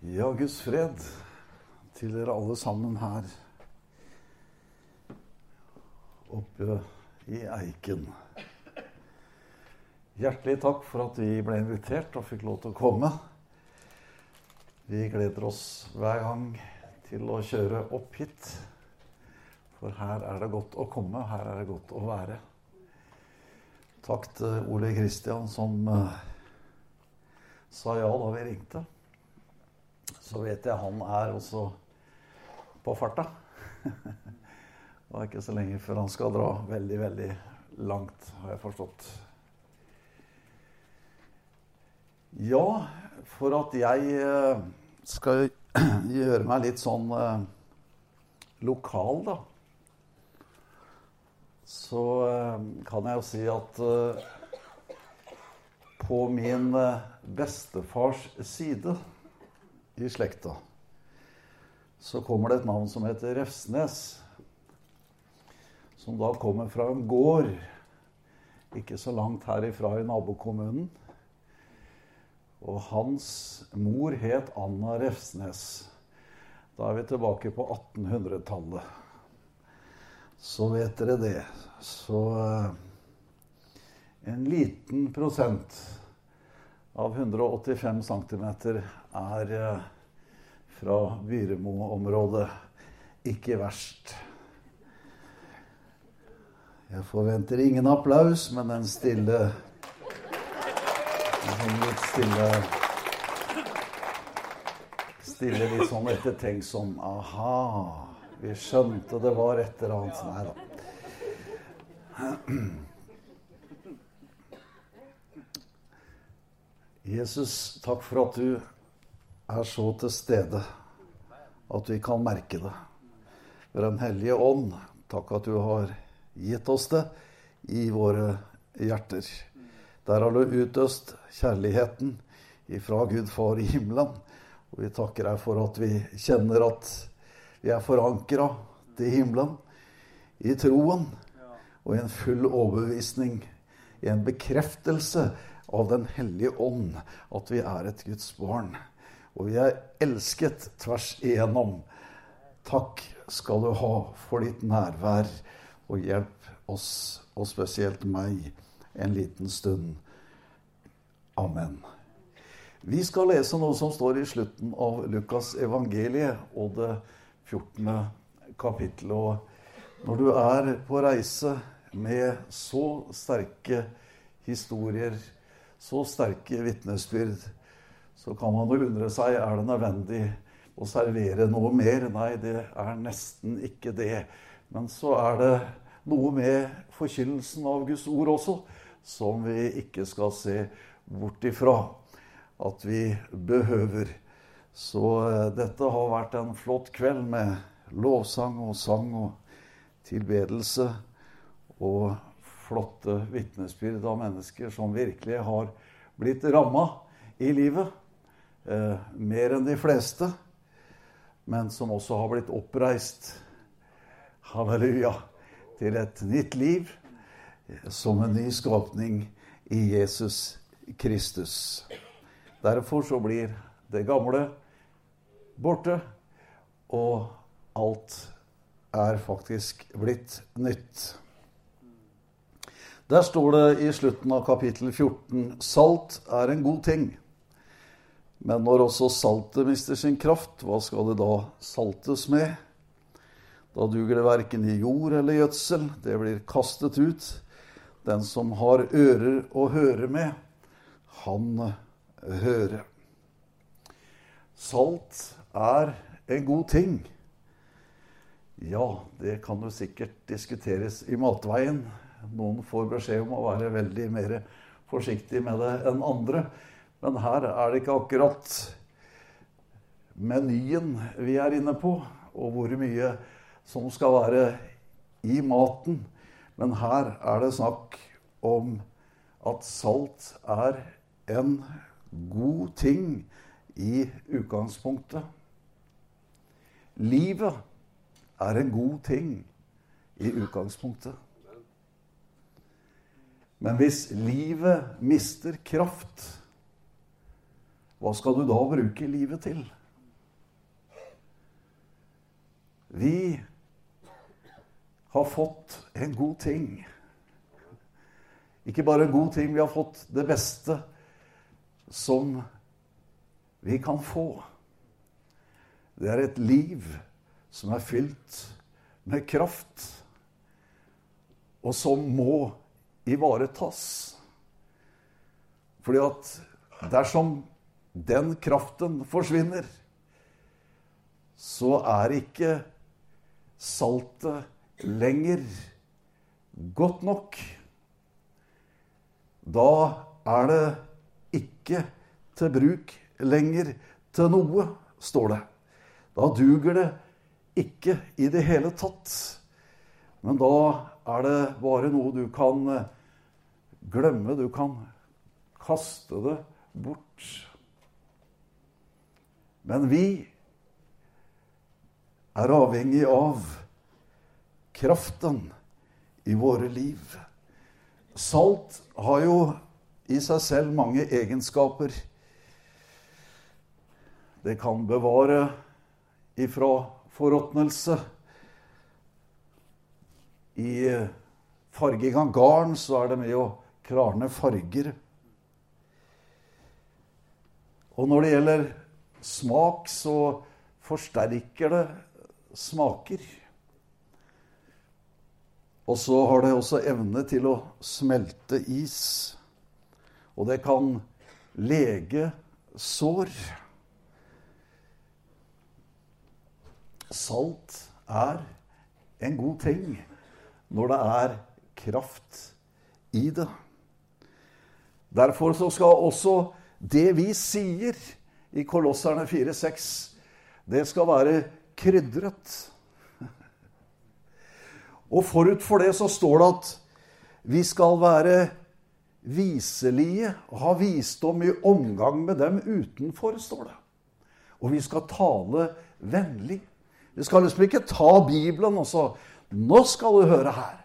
Ja, Guds fred til dere alle sammen her oppe i Eiken. Hjertelig takk for at vi ble invitert og fikk lov til å komme. Vi gleder oss hver gang til å kjøre opp hit. For her er det godt å komme, her er det godt å være. Takk til Ole Kristian som uh, sa ja da vi ringte så vet jeg han er også på farta. Det er ikke så lenge før han skal dra veldig, veldig langt, har jeg forstått. Ja, for at jeg eh, skal gjøre meg litt sånn eh, lokal, da, så eh, kan jeg jo si at på min bestefars side i slekta, så kommer det et navn som heter Refsnes. Som da kommer fra en gård ikke så langt herifra i nabokommunen. Og hans mor het Anna Refsnes. Da er vi tilbake på 1800-tallet. Så vet dere det. Så eh, en liten prosent av 185 cm er eh, fra Byremo-området. Ikke verst. Jeg forventer ingen applaus, men en stille En litt stille Stille litt sånn ettertenksom Aha, vi skjønte det var et eller annet. Nei da. Jesus, takk for at du er så til stede at vi kan merke det. Ved Den hellige ånd, takk at du har gitt oss det i våre hjerter. Der har du utøst kjærligheten ifra Gud Far i himmelen. Og vi takker deg for at vi kjenner at vi er forankra til himmelen i troen og i en full overbevisning, i en bekreftelse av Den hellige ånd at vi er et Guds barn. Og vi er elsket tvers igjennom. Takk skal du ha for ditt nærvær, og hjelp oss, og spesielt meg, en liten stund. Amen. Vi skal lese noe som står i slutten av Lukas evangeliet og det 14. kapittelet. Og når du er på reise med så sterke historier så sterke vitnesbyrd, så kan man jo undre seg er det nødvendig å servere noe mer. Nei, det er nesten ikke det. Men så er det noe med forkynnelsen av Guds ord også som vi ikke skal se bort ifra at vi behøver. Så eh, dette har vært en flott kveld med lovsang og sang og tilbedelse. Og flotte vitnesbyrd av mennesker som virkelig har blitt ramma i livet. Eh, mer enn de fleste. Men som også har blitt oppreist, halleluja, til et nytt liv som en ny skapning i Jesus Kristus. Derfor så blir det gamle borte, og alt er faktisk blitt nytt. Der står det i slutten av kapittel 14 salt er en god ting. Men når også saltet mister sin kraft, hva skal det da saltes med? Da duger det verken i jord eller gjødsel, det blir kastet ut. Den som har ører å høre med, han hører. Salt er en god ting. Ja, det kan jo sikkert diskuteres i matveien noen får beskjed om å være veldig mer forsiktig med det enn andre. Men her er det ikke akkurat menyen vi er inne på, og hvor mye som skal være i maten. Men her er det snakk om at salt er en god ting i utgangspunktet. Livet er en god ting i utgangspunktet. Men hvis livet mister kraft, hva skal du da bruke livet til? Vi har fått en god ting. Ikke bare en god ting, vi har fått det beste som vi kan få. Det er et liv som er fylt med kraft, og som må ivaretas. Fordi at dersom den kraften forsvinner, så er ikke saltet lenger godt nok. Da er det ikke til bruk lenger til noe, står det. Da duger det ikke i det hele tatt. Men da er det bare noe du kan eh, glemme. Du kan kaste det bort. Men vi er avhengig av kraften i våre liv. Salt har jo i seg selv mange egenskaper. Det kan bevare ifra forråtnelse. I farging av garn så er det med å klarne farger. Og når det gjelder smak, så forsterker det smaker. Og så har det også evne til å smelte is. Og det kan lege sår. Salt er en god ting når det er kraft i det. Derfor så skal også det vi sier i Kolosserne 4,6, det skal være krydret. Og forut for det så står det at vi skal være viselige og ha visdom i omgang med dem utenfor, står det. Og vi skal tale vennlig. Vi skal liksom ikke ta Bibelen og så Nå skal du høre her.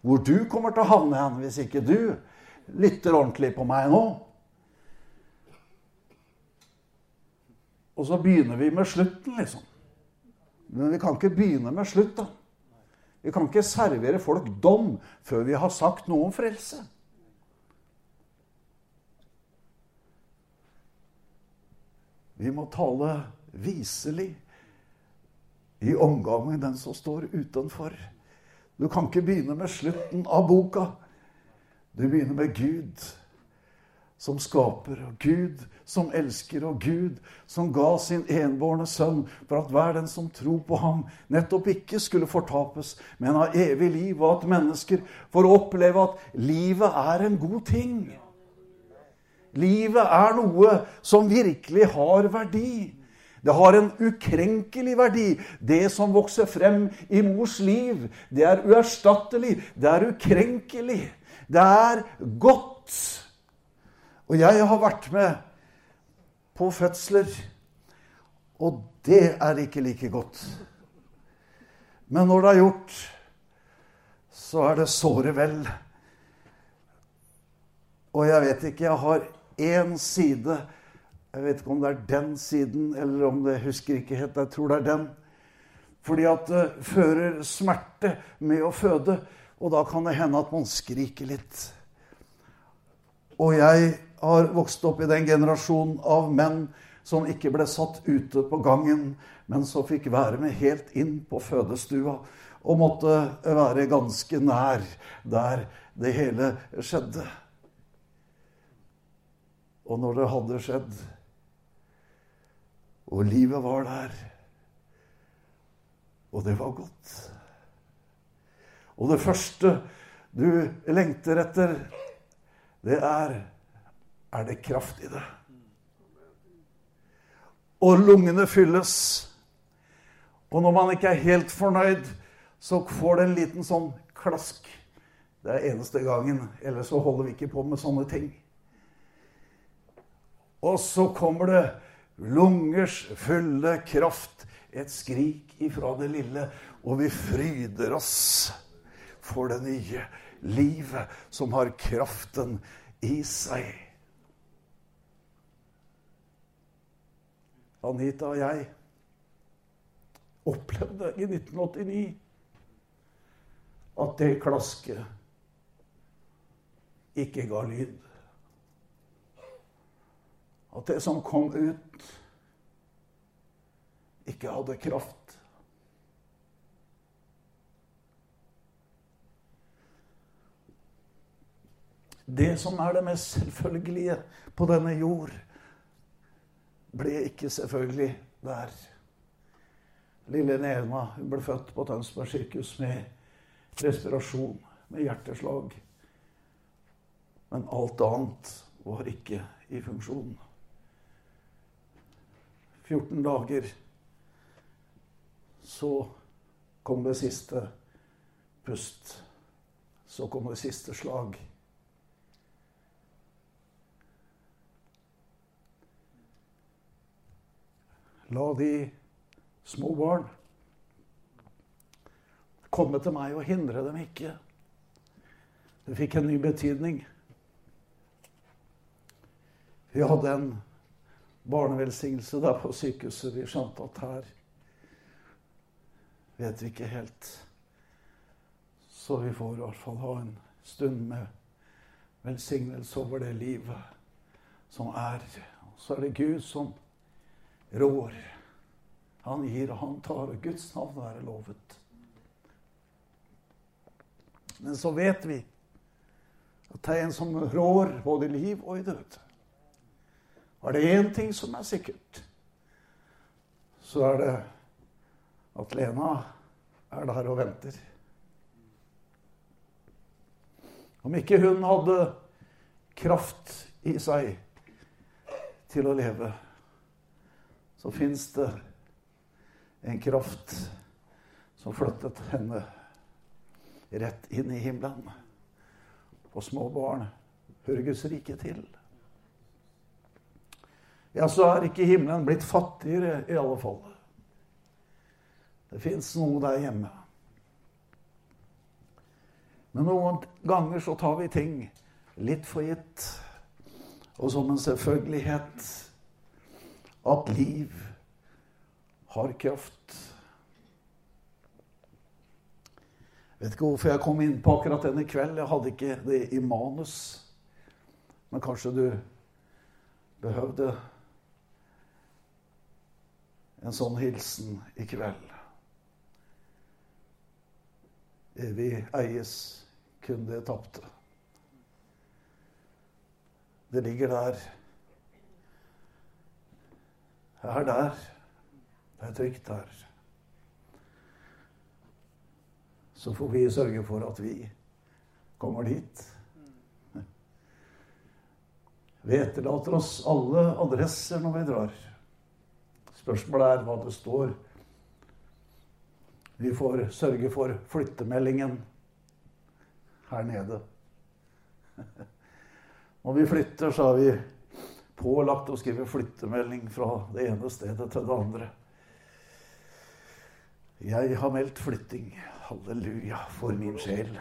Hvor du kommer til å havne hen hvis ikke du lytter ordentlig på meg nå. Og så begynner vi med slutten, liksom. Men vi kan ikke begynne med slutt, da. Vi kan ikke servere folk dom før vi har sagt noe om frelse. Vi må tale viselig i omgang med den som står utenfor. Du kan ikke begynne med slutten av boka. Du begynner med Gud som skaper, og Gud som elsker, og Gud som ga sin enbårne sønn for at hver den som tror på ham, nettopp ikke skulle fortapes, men ha evig liv, og at mennesker får oppleve at livet er en god ting. Livet er noe som virkelig har verdi. Det har en ukrenkelig verdi. Det som vokser frem i mors liv, det er uerstattelig. Det er ukrenkelig. Det er godt. Og jeg har vært med på fødsler, og det er ikke like godt. Men når det er gjort, så er det såre vel. Og jeg vet ikke Jeg har én side jeg vet ikke om det er den siden, eller om det husker ikke helt. Jeg tror det er den. Fordi at det fører smerte med å føde. Og da kan det hende at man skriker litt. Og jeg har vokst opp i den generasjonen av menn som ikke ble satt ute på gangen, men som fikk være med helt inn på fødestua. Og måtte være ganske nær der det hele skjedde. Og når det hadde skjedd, og livet var der. Og det var godt. Og det første du lengter etter, det er Er det kraft i det? Og lungene fylles. Og når man ikke er helt fornøyd, så får det en liten sånn klask. Det er eneste gangen. Ellers så holder vi ikke på med sånne ting. Og så kommer det lungers fulle kraft, et skrik ifra det lille, og vi fryder oss for det nye livet som har kraften i seg. Anita og jeg, opplevde i 1989 at det klasket ikke ga lyd. At det som kom ut, ikke hadde kraft. Det som er det mest selvfølgelige på denne jord, ble ikke selvfølgelig der. Lille Nena hun ble født på Tønsberg sykehus med respirasjon, med hjerteslag. Men alt annet var ikke i funksjon. 14 dager så kom det siste pust. Så kom det siste slag. La de små barn komme til meg og hindre dem ikke. Det fikk en ny betydning. Vi hadde en barnevelsignelse der på sykehuset. Vi skjønte at her vet vi ikke helt. Så vi får i hvert fall ha en stund med velsignelse over det livet som er. Så er det Gud som rår. Han gir og han tar, og Guds navn være lovet. Men så vet vi at det er en som rår både i liv og i død. Er det én ting som er sikkert, så er det at Lena er der og venter. Om ikke hun hadde kraft i seg til å leve, så fins det en kraft som flyttet henne rett inn i himmelen. Og små barn hører Guds rike til. Ja, så er ikke himmelen blitt fattigere, i alle fall. Det fins noe der hjemme. Men noen ganger så tar vi ting litt for gitt, og som en selvfølgelighet at liv har kraft. Vet ikke hvorfor jeg kom inn på akkurat denne kveld. Jeg hadde ikke det i manus. Men kanskje du behøvde en sånn hilsen i kveld. Evig eies kun det tapte. Det ligger der Her, er der. Det er trygt der. Så får vi sørge for at vi kommer dit. Vi etterlater oss alle adresser når vi drar. Spørsmålet er hva det står. Vi får sørge for flyttemeldingen her nede. Når vi flytter, så har vi pålagt å skrive flyttemelding fra det ene stedet til det andre. Jeg har meldt flytting. Halleluja for min sjel.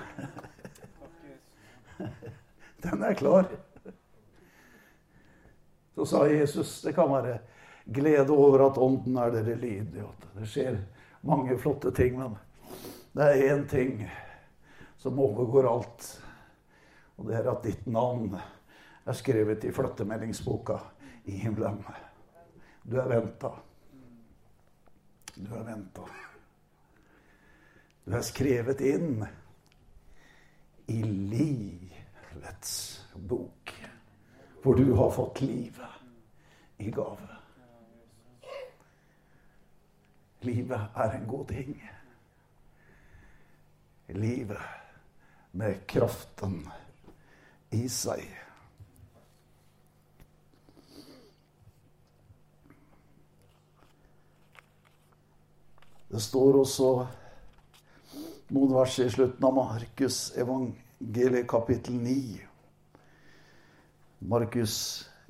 Den er klar. Så sa Jesus det kan være glede over at ånden er dere lydige. Det skjer mange flotte ting, men det er én ting som overgår alt. Og det er at ditt navn er skrevet i flyttemeldingsboka i himmelen. Du er venta. Du er venta. Du er skrevet inn i livets bok, hvor du har fått livet i gave. Livet er en god ting. Livet med kraften i seg. Det står også noen vers i slutten av Markus evangeliet kapittel 9. Markus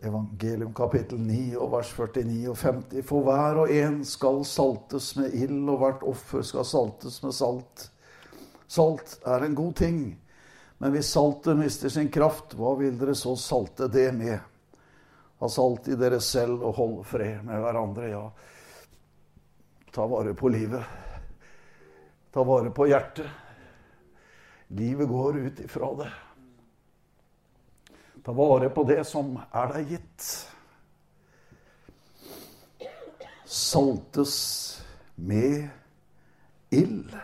evangelium kapittel 9 og vers 49 og 50. For hver og en skal saltes med ild, og hvert offer skal saltes med salt. Salt er en god ting, men hvis saltet mister sin kraft, hva vil dere så salte det med? Ha salt i dere selv og hold fred med hverandre, ja. Ta vare på livet. Ta vare på hjertet. Livet går ut ifra det. Ta vare på det som er deg gitt. Saltes med ild.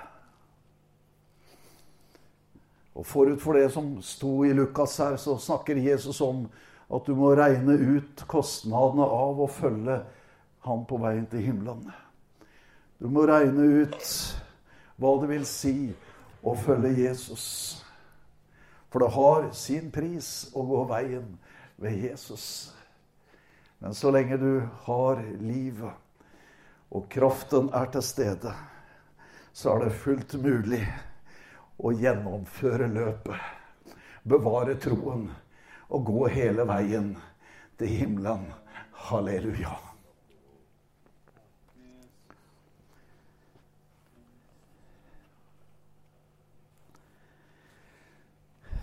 Og Forut for det som sto i Lukas her, så snakker Jesus om at du må regne ut kostnadene av å følge ham på veien til himmelen. Du må regne ut hva det vil si å følge Jesus. For det har sin pris å gå veien ved Jesus. Men så lenge du har livet, og kraften er til stede, så er det fullt mulig å gjennomføre løpet. Bevare troen og gå hele veien til himmelen. Halleluja.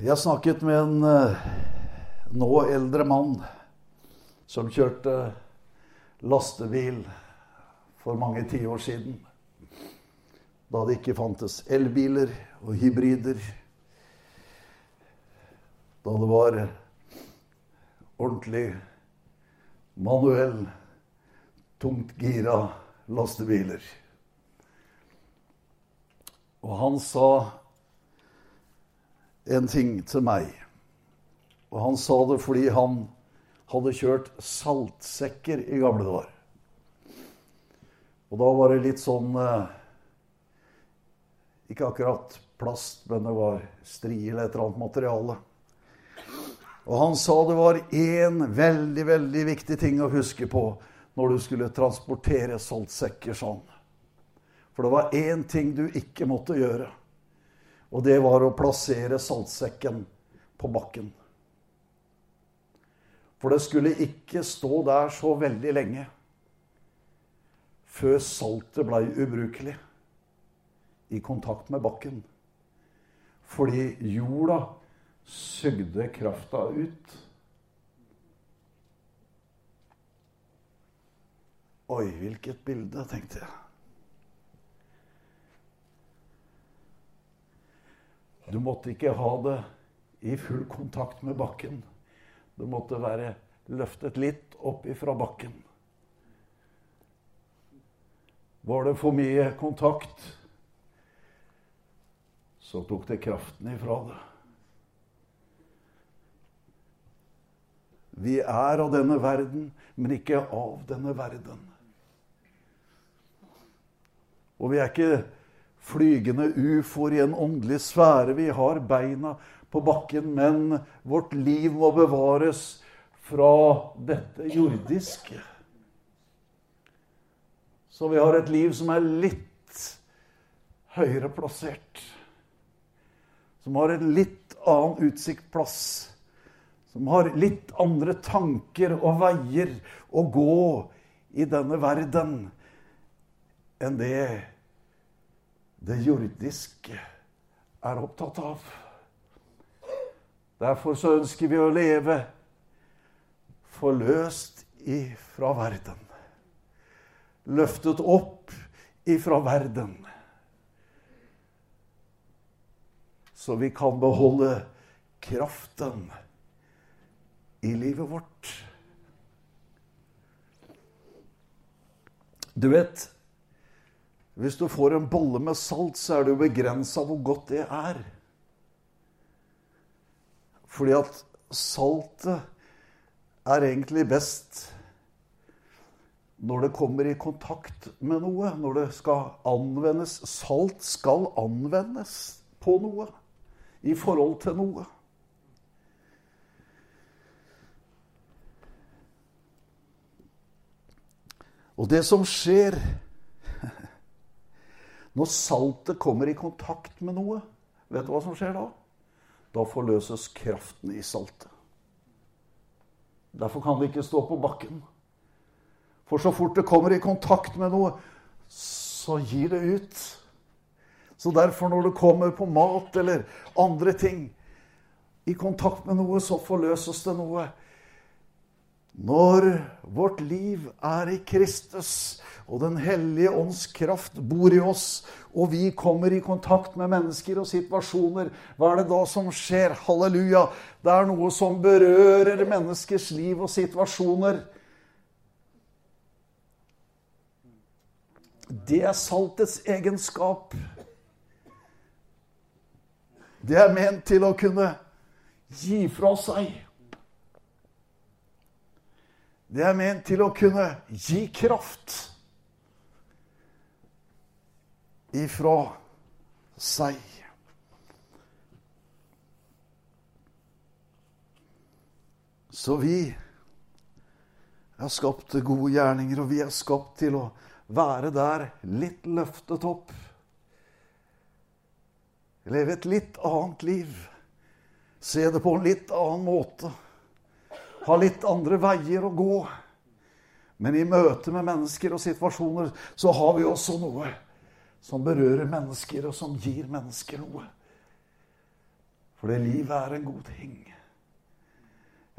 Jeg snakket med en eh, nå eldre mann som kjørte lastebil for mange tiår siden. Da det ikke fantes elbiler og hybrider. Da det var ordentlig manuell, tungt gira lastebiler. Og han sa en ting til meg. Og han sa det fordi han hadde kjørt saltsekker i gamle dager. Og da var det litt sånn eh, Ikke akkurat plast, men det var strie eller et eller annet materiale. Og han sa det var én veldig, veldig viktig ting å huske på når du skulle transportere saltsekker sånn. For det var én ting du ikke måtte gjøre. Og det var å plassere saltsekken på bakken. For det skulle ikke stå der så veldig lenge før saltet blei ubrukelig i kontakt med bakken. Fordi jorda sugde krafta ut. Oi, hvilket bilde, tenkte jeg. Du måtte ikke ha det i full kontakt med bakken. Det måtte være løftet litt opp ifra bakken. Var det for mye kontakt, så tok det kraften ifra det. Vi er av denne verden, men ikke av denne verden. Og vi er ikke flygende ufoer i en åndelig sfære. Vi har beina på bakken, men vårt liv må bevares fra dette jordiske. Så vi har et liv som er litt høyere plassert. Som har en litt annen utsiktplass. Som har litt andre tanker og veier å gå i denne verden enn det det jordiske er opptatt av. Derfor så ønsker vi å leve forløst ifra verden. Løftet opp ifra verden. Så vi kan beholde kraften i livet vårt. Du vet, hvis du får en bolle med salt, så er det jo begrensa hvor godt det er. Fordi at saltet er egentlig best når det kommer i kontakt med noe. Når det skal anvendes. Salt skal anvendes på noe. I forhold til noe. Og det som skjer når saltet kommer i kontakt med noe, vet du hva som skjer da? Da forløses kraften i saltet. Derfor kan det ikke stå på bakken. For så fort det kommer i kontakt med noe, så gir det ut. Så derfor, når det kommer på mat eller andre ting i kontakt med noe, så forløses det noe. Når vårt liv er i Kristus, og Den hellige ånds kraft bor i oss, og vi kommer i kontakt med mennesker og situasjoner, hva er det da som skjer? Halleluja! Det er noe som berører menneskers liv og situasjoner. Det er saltets egenskap. Det er ment til å kunne gi fra seg. Det er ment til å kunne gi kraft ifra seg. Så vi er skapt til gode gjerninger, og vi er skapt til å være der litt løftet opp. Leve et litt annet liv. Se det på en litt annen måte. Ha litt andre veier å gå. Men i møte med mennesker og situasjoner så har vi også noe som berører mennesker, og som gir mennesker noe. For det livet er en god ting.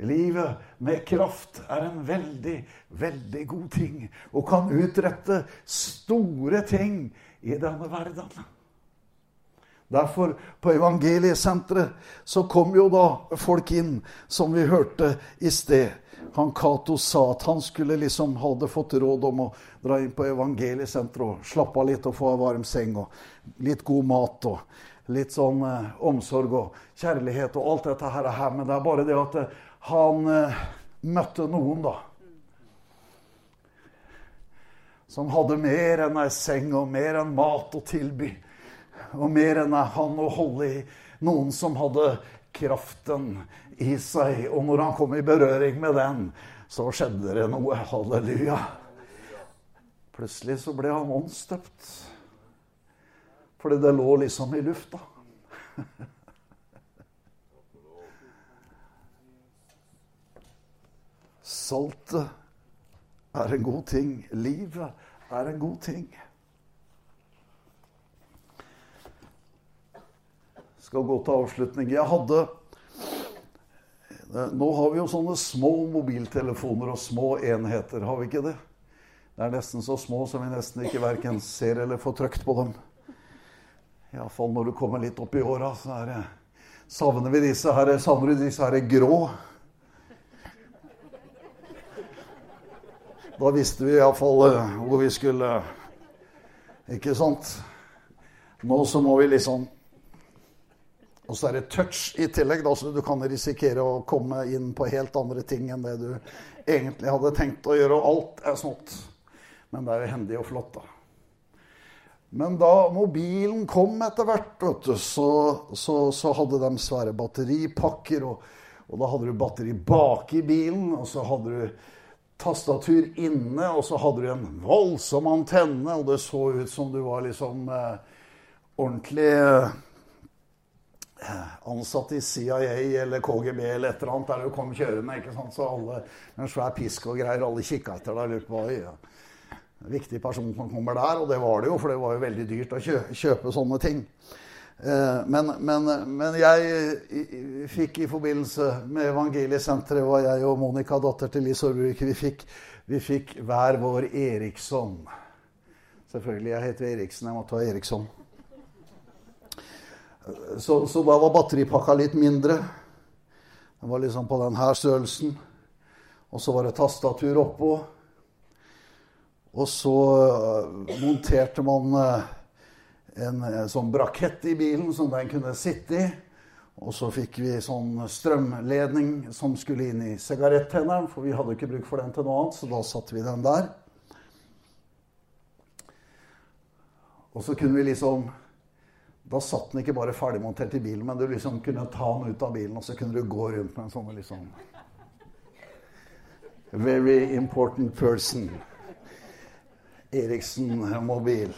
Livet med kraft er en veldig, veldig god ting og kan utrette store ting i denne verden. Derfor, på Evangeliesenteret, så kom jo da folk inn, som vi hørte i sted. Han Cato sa at han skulle liksom hadde fått råd om å dra inn på Evangeliesenteret og slappe av litt og få en varm seng og litt god mat og litt sånn eh, omsorg og kjærlighet og alt dette her. Men det er bare det at eh, han eh, møtte noen, da. Som hadde mer enn ei seng og mer enn mat å tilby og mer enn han å holde i. Noen som hadde kraften i seg. Og når han kom i berøring med den, så skjedde det noe. Halleluja. Plutselig så ble han åndsdøpt. Fordi det lå liksom i lufta. Saltet er en god ting. Livet er en god ting. Skal gå til avslutning. Jeg hadde eh, Nå har vi jo sånne små mobiltelefoner og små enheter, har vi ikke det? Det er nesten så små som vi nesten ikke verken ser eller får trykt på dem. Iallfall når du kommer litt opp i åra, så er det, savner vi disse her, savner du disse her grå. Da visste vi iallfall eh, hvor vi skulle Ikke sant? Nå så må vi liksom og så er det touch i tillegg, da, så du kan risikere å komme inn på helt andre ting enn det du egentlig hadde tenkt å gjøre. Og alt er smått. Men det er jo hendig og flott, da. Men da mobilen kom etter hvert, vet du, så, så, så hadde de svære batteripakker. Og, og, da hadde du batteri bak i bilen, og så hadde du tastatur inne, og så hadde du en voldsom antenne, og det så ut som du var liksom eh, ordentlig eh, ansatt i CIA eller KGB eller et eller annet der du kom kjørende. ikke sant? Så alle med en svær pisk og greier, alle kikka etter deg. Lurte på ja. Viktig person som kommer der, og det var det jo, for det var jo veldig dyrt å kjøpe sånne ting. Eh, men, men, men, jeg fikk i forbindelse med Evangeliesenteret, var jeg og Monica, datter til Lise Aarbruk, vi, fikk, vi fikk hver vår Eriksson. Selvfølgelig. Jeg heter Eriksen. Jeg måtte ha Eriksson. Så, så, da var batteripakka litt mindre. Den var liksom på denne størrelsen. Og så var det tastatur oppå. Og så uh, monterte man uh, en, en, sånn brakett i bilen som den kunne sitte i. Og så fikk vi sånn strømledning som skulle inn i sigarettenneren, for vi hadde ikke bruk for den til noe annet, så da satte vi den der. Og så kunne vi liksom da satt den ikke bare ferdigmontert i bilen, men du liksom kunne ta den ut av bilen, og så kunne du gå rundt med en sånn liksom Very important person. Eriksen-mobil.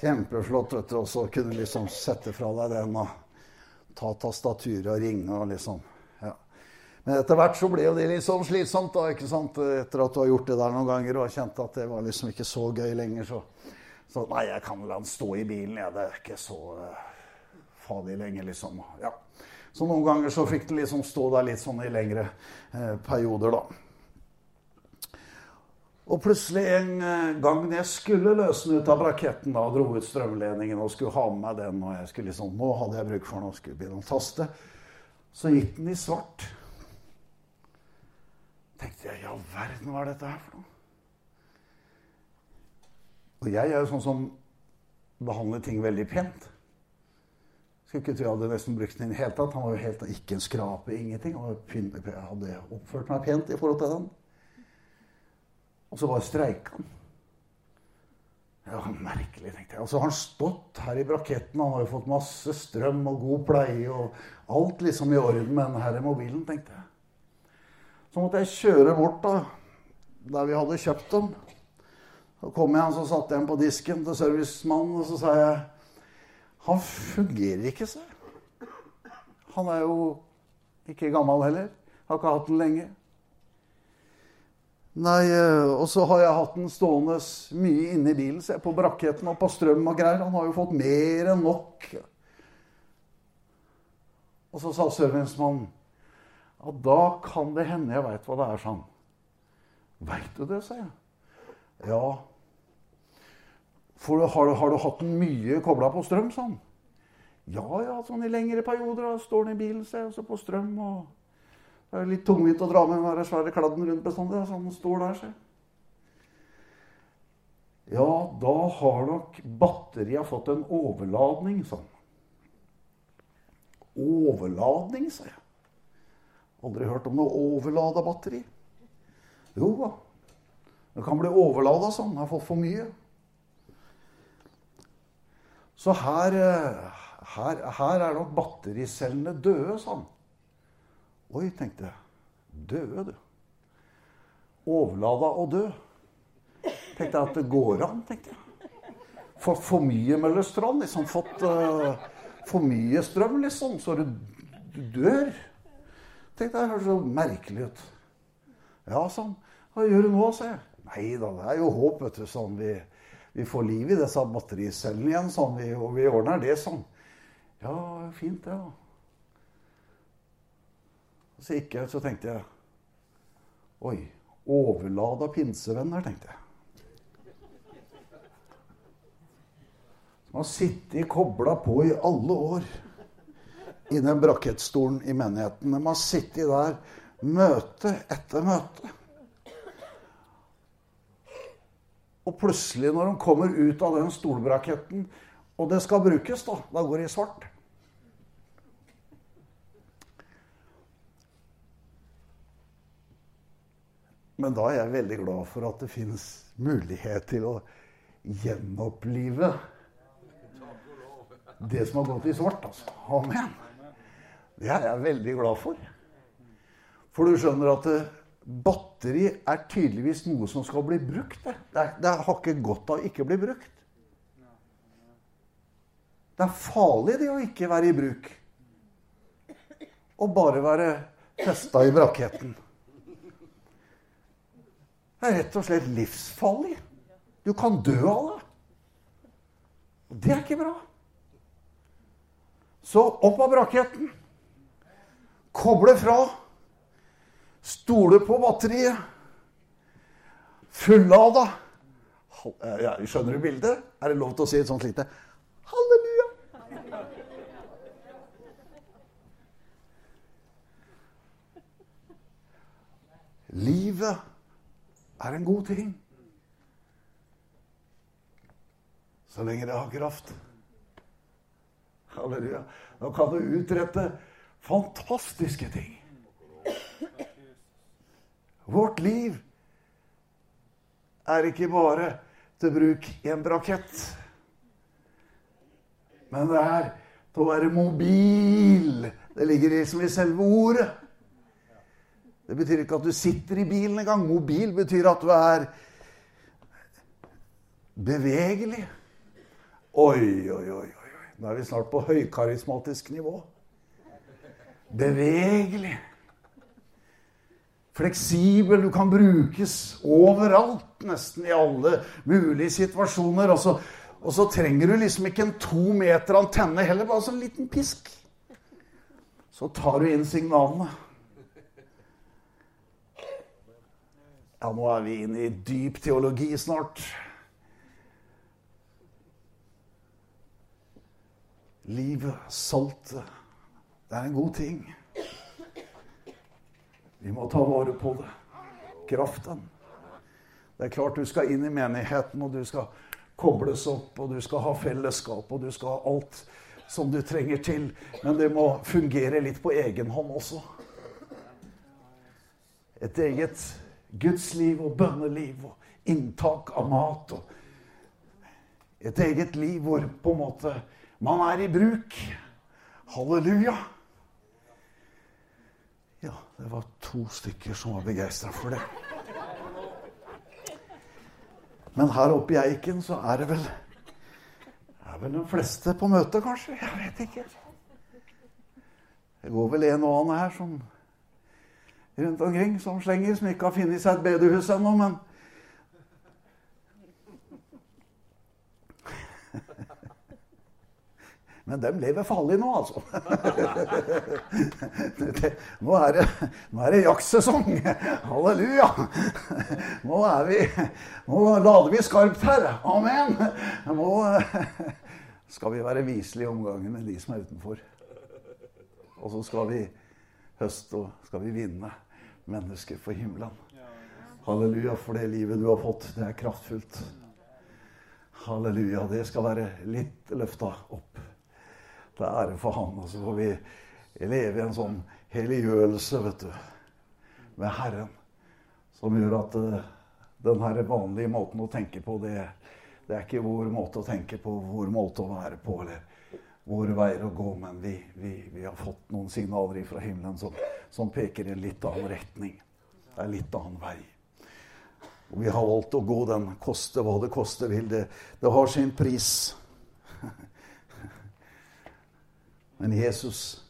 Kjempeflott. Og så kunne du liksom sette fra deg den og ta tastaturet og ringe og liksom ja. Men etter hvert så ble jo det litt sånn slitsomt, da, ikke sant? Etter at du har gjort det der noen ganger og har kjent at det var liksom ikke så gøy lenger, så så nei, jeg kan la den stå i bilen, ja. Det er ikke så uh, farlig lenge, liksom. Ja. Så noen ganger så fikk den liksom stå der litt sånn i lengre eh, perioder, da. Og plutselig en eh, gang når jeg skulle løse den ut av braketten da, dro ut strømledningen og skulle ha med meg den, og jeg skulle liksom, nå hadde jeg bruk for den og skulle begynne å taste, så gikk den i svart. tenkte jeg, ja verden, hva er dette her for noe? Og jeg er jo sånn som behandler ting veldig pent. Skulle ikke tro jeg hadde nesten brukt den i det hele tatt. Han var jo helt, ikke en skrape, ingenting. Jeg hadde oppført meg pent i forhold til den. Og så bare streika han. Ja, merkelig, tenkte jeg. Og så har han stått her i braketten. Han har jo fått masse strøm og god pleie og alt liksom i orden med den her mobilen, tenkte jeg. Så måtte jeg kjøre bort da, der vi hadde kjøpt dem. Så kom jeg, og så satte jeg den på disken til servicemannen, og så sa jeg Han fungerer ikke, sa jeg. Han er jo ikke gammel heller. Har ikke hatt den lenge. Nei, eh, og så har jeg hatt den stående mye inne i bilen, jeg, på braketten og på strøm og greier. Han har jo fått mer enn nok. Og så sa servicemannen ja, da kan det hende jeg veit hva det er, sa han. Veit du det, sa jeg. Ja. For har, har du hatt den mye kobla på strøm, han. Ja, ja, sånn i lengre perioder. Da står den i bilen, se, og så på strøm og det er litt tungvint å dra med den svære kladden rundt bestandig. Så den står der, se. Ja, da har nok batteriet fått en overladning, han. Overladning, sa jeg. Aldri hørt om noe overlada batteri. Jo da. Det kan bli overlada sånn. Har fått for mye. Så her, eh, her, her er nok battericellene døde, sa han. Oi, tenkte jeg. Døde, du. Overlada og dø. Tenkte jeg at det går an, tenkte jeg. Fått for mye Møllerstrand. Liksom fått uh, for mye strøm, liksom. Så du, du dør. Tenkte jeg, Hørtes så merkelig ut. Ja, sånn. Hva gjør du nå, sa jeg. Nei da, det er jo håp, vet du. Sånn vi, vi får liv i disse battericellene igjen, sånn. Vi, og vi ordner det sånn. Ja, fint det, da. Så gikk jeg, så tenkte jeg Oi, overlada pinsevenner, tenkte jeg. Som har sittet kobla på i alle år i den brakettstolen i menigheten. De har sittet der møte etter møte. Og plutselig, når de kommer ut av den stolbraketten, og det skal brukes, da, da går det i svart. Men da er jeg veldig glad for at det fins mulighet til å gjenopplive det som har gått i svart. altså. Amen. Det er jeg veldig glad for. For du skjønner at eh, batteri er tydeligvis noe som skal bli brukt. Det, det, det har ikke godt av å ikke bli brukt. Det er farlig det å ikke være i bruk. Og bare være festa i braketten. Det er rett og slett livsfarlig. Du kan dø av det. Og det er ikke bra. Så opp av braketten. Koble fra. Stole på batteriet. Fullada. Ja, skjønner du bildet? Er det lov til å si et sånt lite halleluja? Livet er en god ting. Så lenge det har kraft. Halleluja. Nå kan du utrette fantastiske ting. Vårt liv er ikke bare til bruk i en brakett. Men det er til å være mobil. Det ligger liksom i selve ordet. Det betyr ikke at du sitter i bilen engang. Mobil betyr at du er bevegelig. Oi, oi, oi. oi. Nå er vi snart på høykarismatisk nivå. Bevegelig. Fleksibel. Du kan brukes overalt, nesten i alle mulige situasjoner. Og så, og så trenger du liksom ikke en to meter antenne heller, bare sånn liten pisk. så tar du inn signalene. Ja, nå er vi inne i dyp teologi snart. Livet, saltet, det er en god ting. Vi må ta vare på det. Kraften. Det er klart du skal inn i menigheten, og du skal kobles opp, og du skal ha fellesskap, og du skal ha alt som du trenger til. Men det må fungere litt på egen hånd også. Et eget gudsliv og bønneliv og inntak av mat. og Et eget liv hvor på en måte man er i bruk. Halleluja. Ja, det var to stykker som var begeistra for det. Men her oppe i Eiken så er det vel er vel de fleste på møte, kanskje? Jeg vet ikke. Det går vel en og annen her som rundt omkring som slenger, som ikke har funnet seg et bedehus ennå, men Men dem lever farlig nå, altså. nå er det, nå er det jaktsesong. Halleluja. Nå er vi Nå lader vi skarpt her. Amen. Nå skal vi være viselige i omgangen med de som er utenfor. Og så skal vi høste og skal vi vinne mennesker for himmelen. Halleluja for det livet du har fått. Det er kraftfullt. Halleluja. Det skal være litt løfta opp til ære for Han. Og så får vi leve i en sånn helliggjørelse, vet du, med Herren, som gjør at uh, den her vanlige måten å tenke på, det, det, er ikke vår måte å tenke på, vår måte å være på, eller våre veier å gå, men vi, vi, vi har fått noen signaler fra himmelen som, som, peker i en litt annen retning. Det er litt annen vei. Og vi har valgt å gå den, koste hva det koste vil. Det, det har sin pris. Men Jesus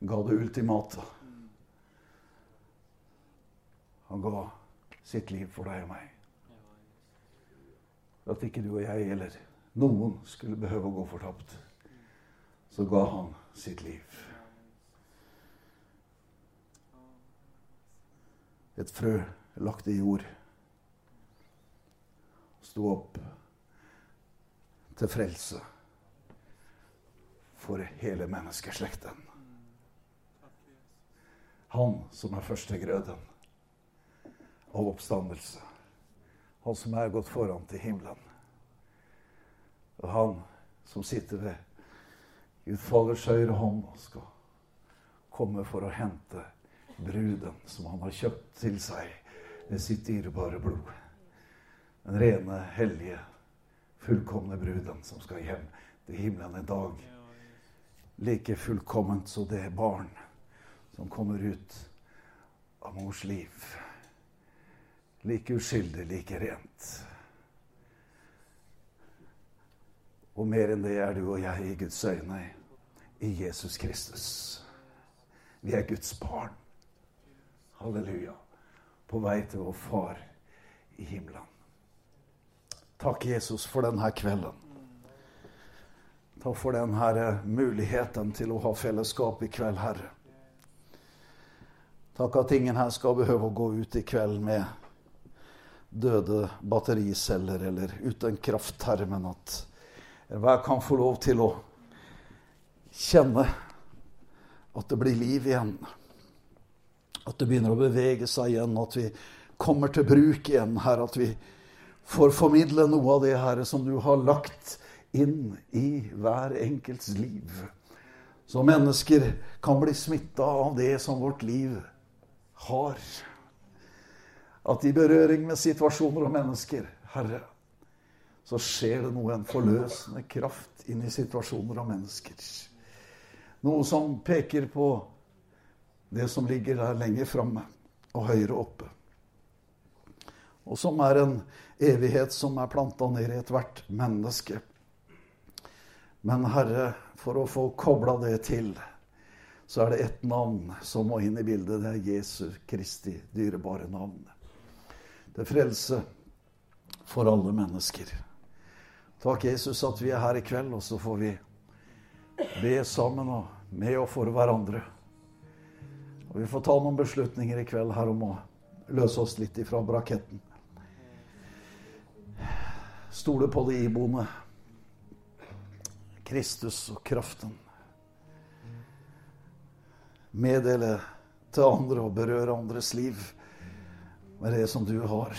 ga det ultimate. Han ga sitt liv for deg og meg. For at ikke du og jeg eller noen skulle behøve å gå fortapt, så ga han sitt liv. Et frø lagt i jord sto opp til frelse for hele menneskeslekten. Han som er førstegrøden av oppstandelse. Han som er gått foran til himmelen. Og han som sitter ved Gud Faders høyre hånd og skal komme for å hente bruden som han har kjøpt til seg med sitt dyrebare blod. Den rene, hellige, fullkomne bruden som skal hjem til himmelen en dag like fullkomment som det barn som kommer ut av mors liv. Like uskyldig, like rent. Og mer enn det er du og jeg i Guds øyne i Jesus Kristus. Vi er Guds barn. Halleluja. På vei til vår Far i himmelen. Takk, Jesus, for denne kvelden. Takk for denne muligheten til å ha fellesskap i kveld, Herre. Takk at ingen her skal behøve å gå ut i kveld med døde battericeller eller uten kraft, Herre, men at hver kan få lov til å kjenne at det blir liv igjen. At det begynner å bevege seg igjen, at vi kommer til bruk igjen, Herre. At vi får formidle noe av det, Herre, som du har lagt inn i hver enkelts liv. Så mennesker kan bli smitta av det som vårt liv har. At i berøring med situasjoner og mennesker, Herre, så skjer det noe, en forløsende kraft inn i situasjoner og mennesker. Noe som peker på det som ligger der lenger framme og høyere oppe. Og som er en evighet som er planta ned i ethvert menneske. Men Herre, for å få kobla det til, så er det ett navn som må inn i bildet. Det er Jesu Kristi dyrebare navn. Det er frelse for alle mennesker. Takk, Jesus, at vi er her i kveld, og så får vi be sammen og med og for hverandre. Og vi får ta noen beslutninger i kveld her om å løse oss litt ifra braketten. Stole på det iboende. Kristus og kraften. Meddele til andre og berøre andres liv med det som du har.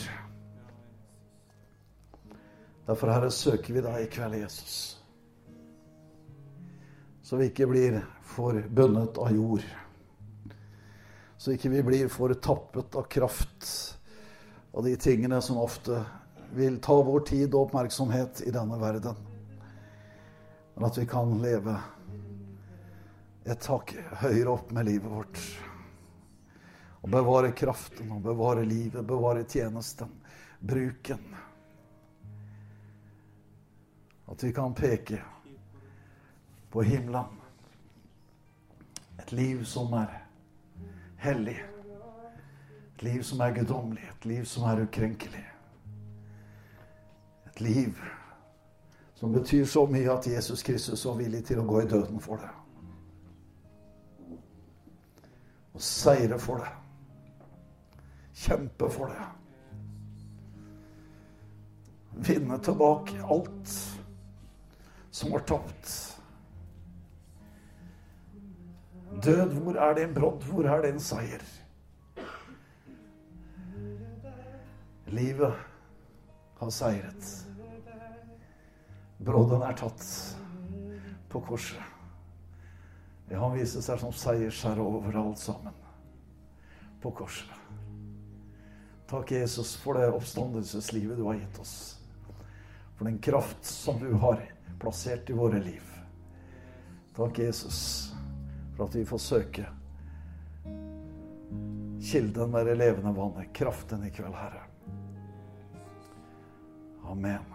Derfor, Herre, søker vi deg i kveld, Jesus. Så vi ikke blir for bundet av jord. Så ikke vi blir for tappet av kraft og de tingene som ofte vil ta vår tid og oppmerksomhet i denne verden. Men at vi kan leve et tak høyere opp med livet vårt. Og bevare kraften og bevare livet, bevare tjenesten, bruken. At vi kan peke på himmelen. Et liv som er hellig. Et liv som er guddommelig. Et liv som er ukrenkelig. Et liv som betyr så mye at Jesus Kristus var villig til å gå i døden for det. Og seire for det. Kjempe for det. Vinne tilbake alt som var tapt. Død, hvor er din brodd? Hvor er din seier? Livet har seiret. Brodden er tatt på korset. Ja, han viser seg som seiersherre over alt sammen på korset. Takk, Jesus, for det oppstandelseslivet du har gitt oss. For den kraft som du har plassert i våre liv. Takk, Jesus, for at vi får søke kilden med det levende vannet, kraften i kveld, Herre. Amen.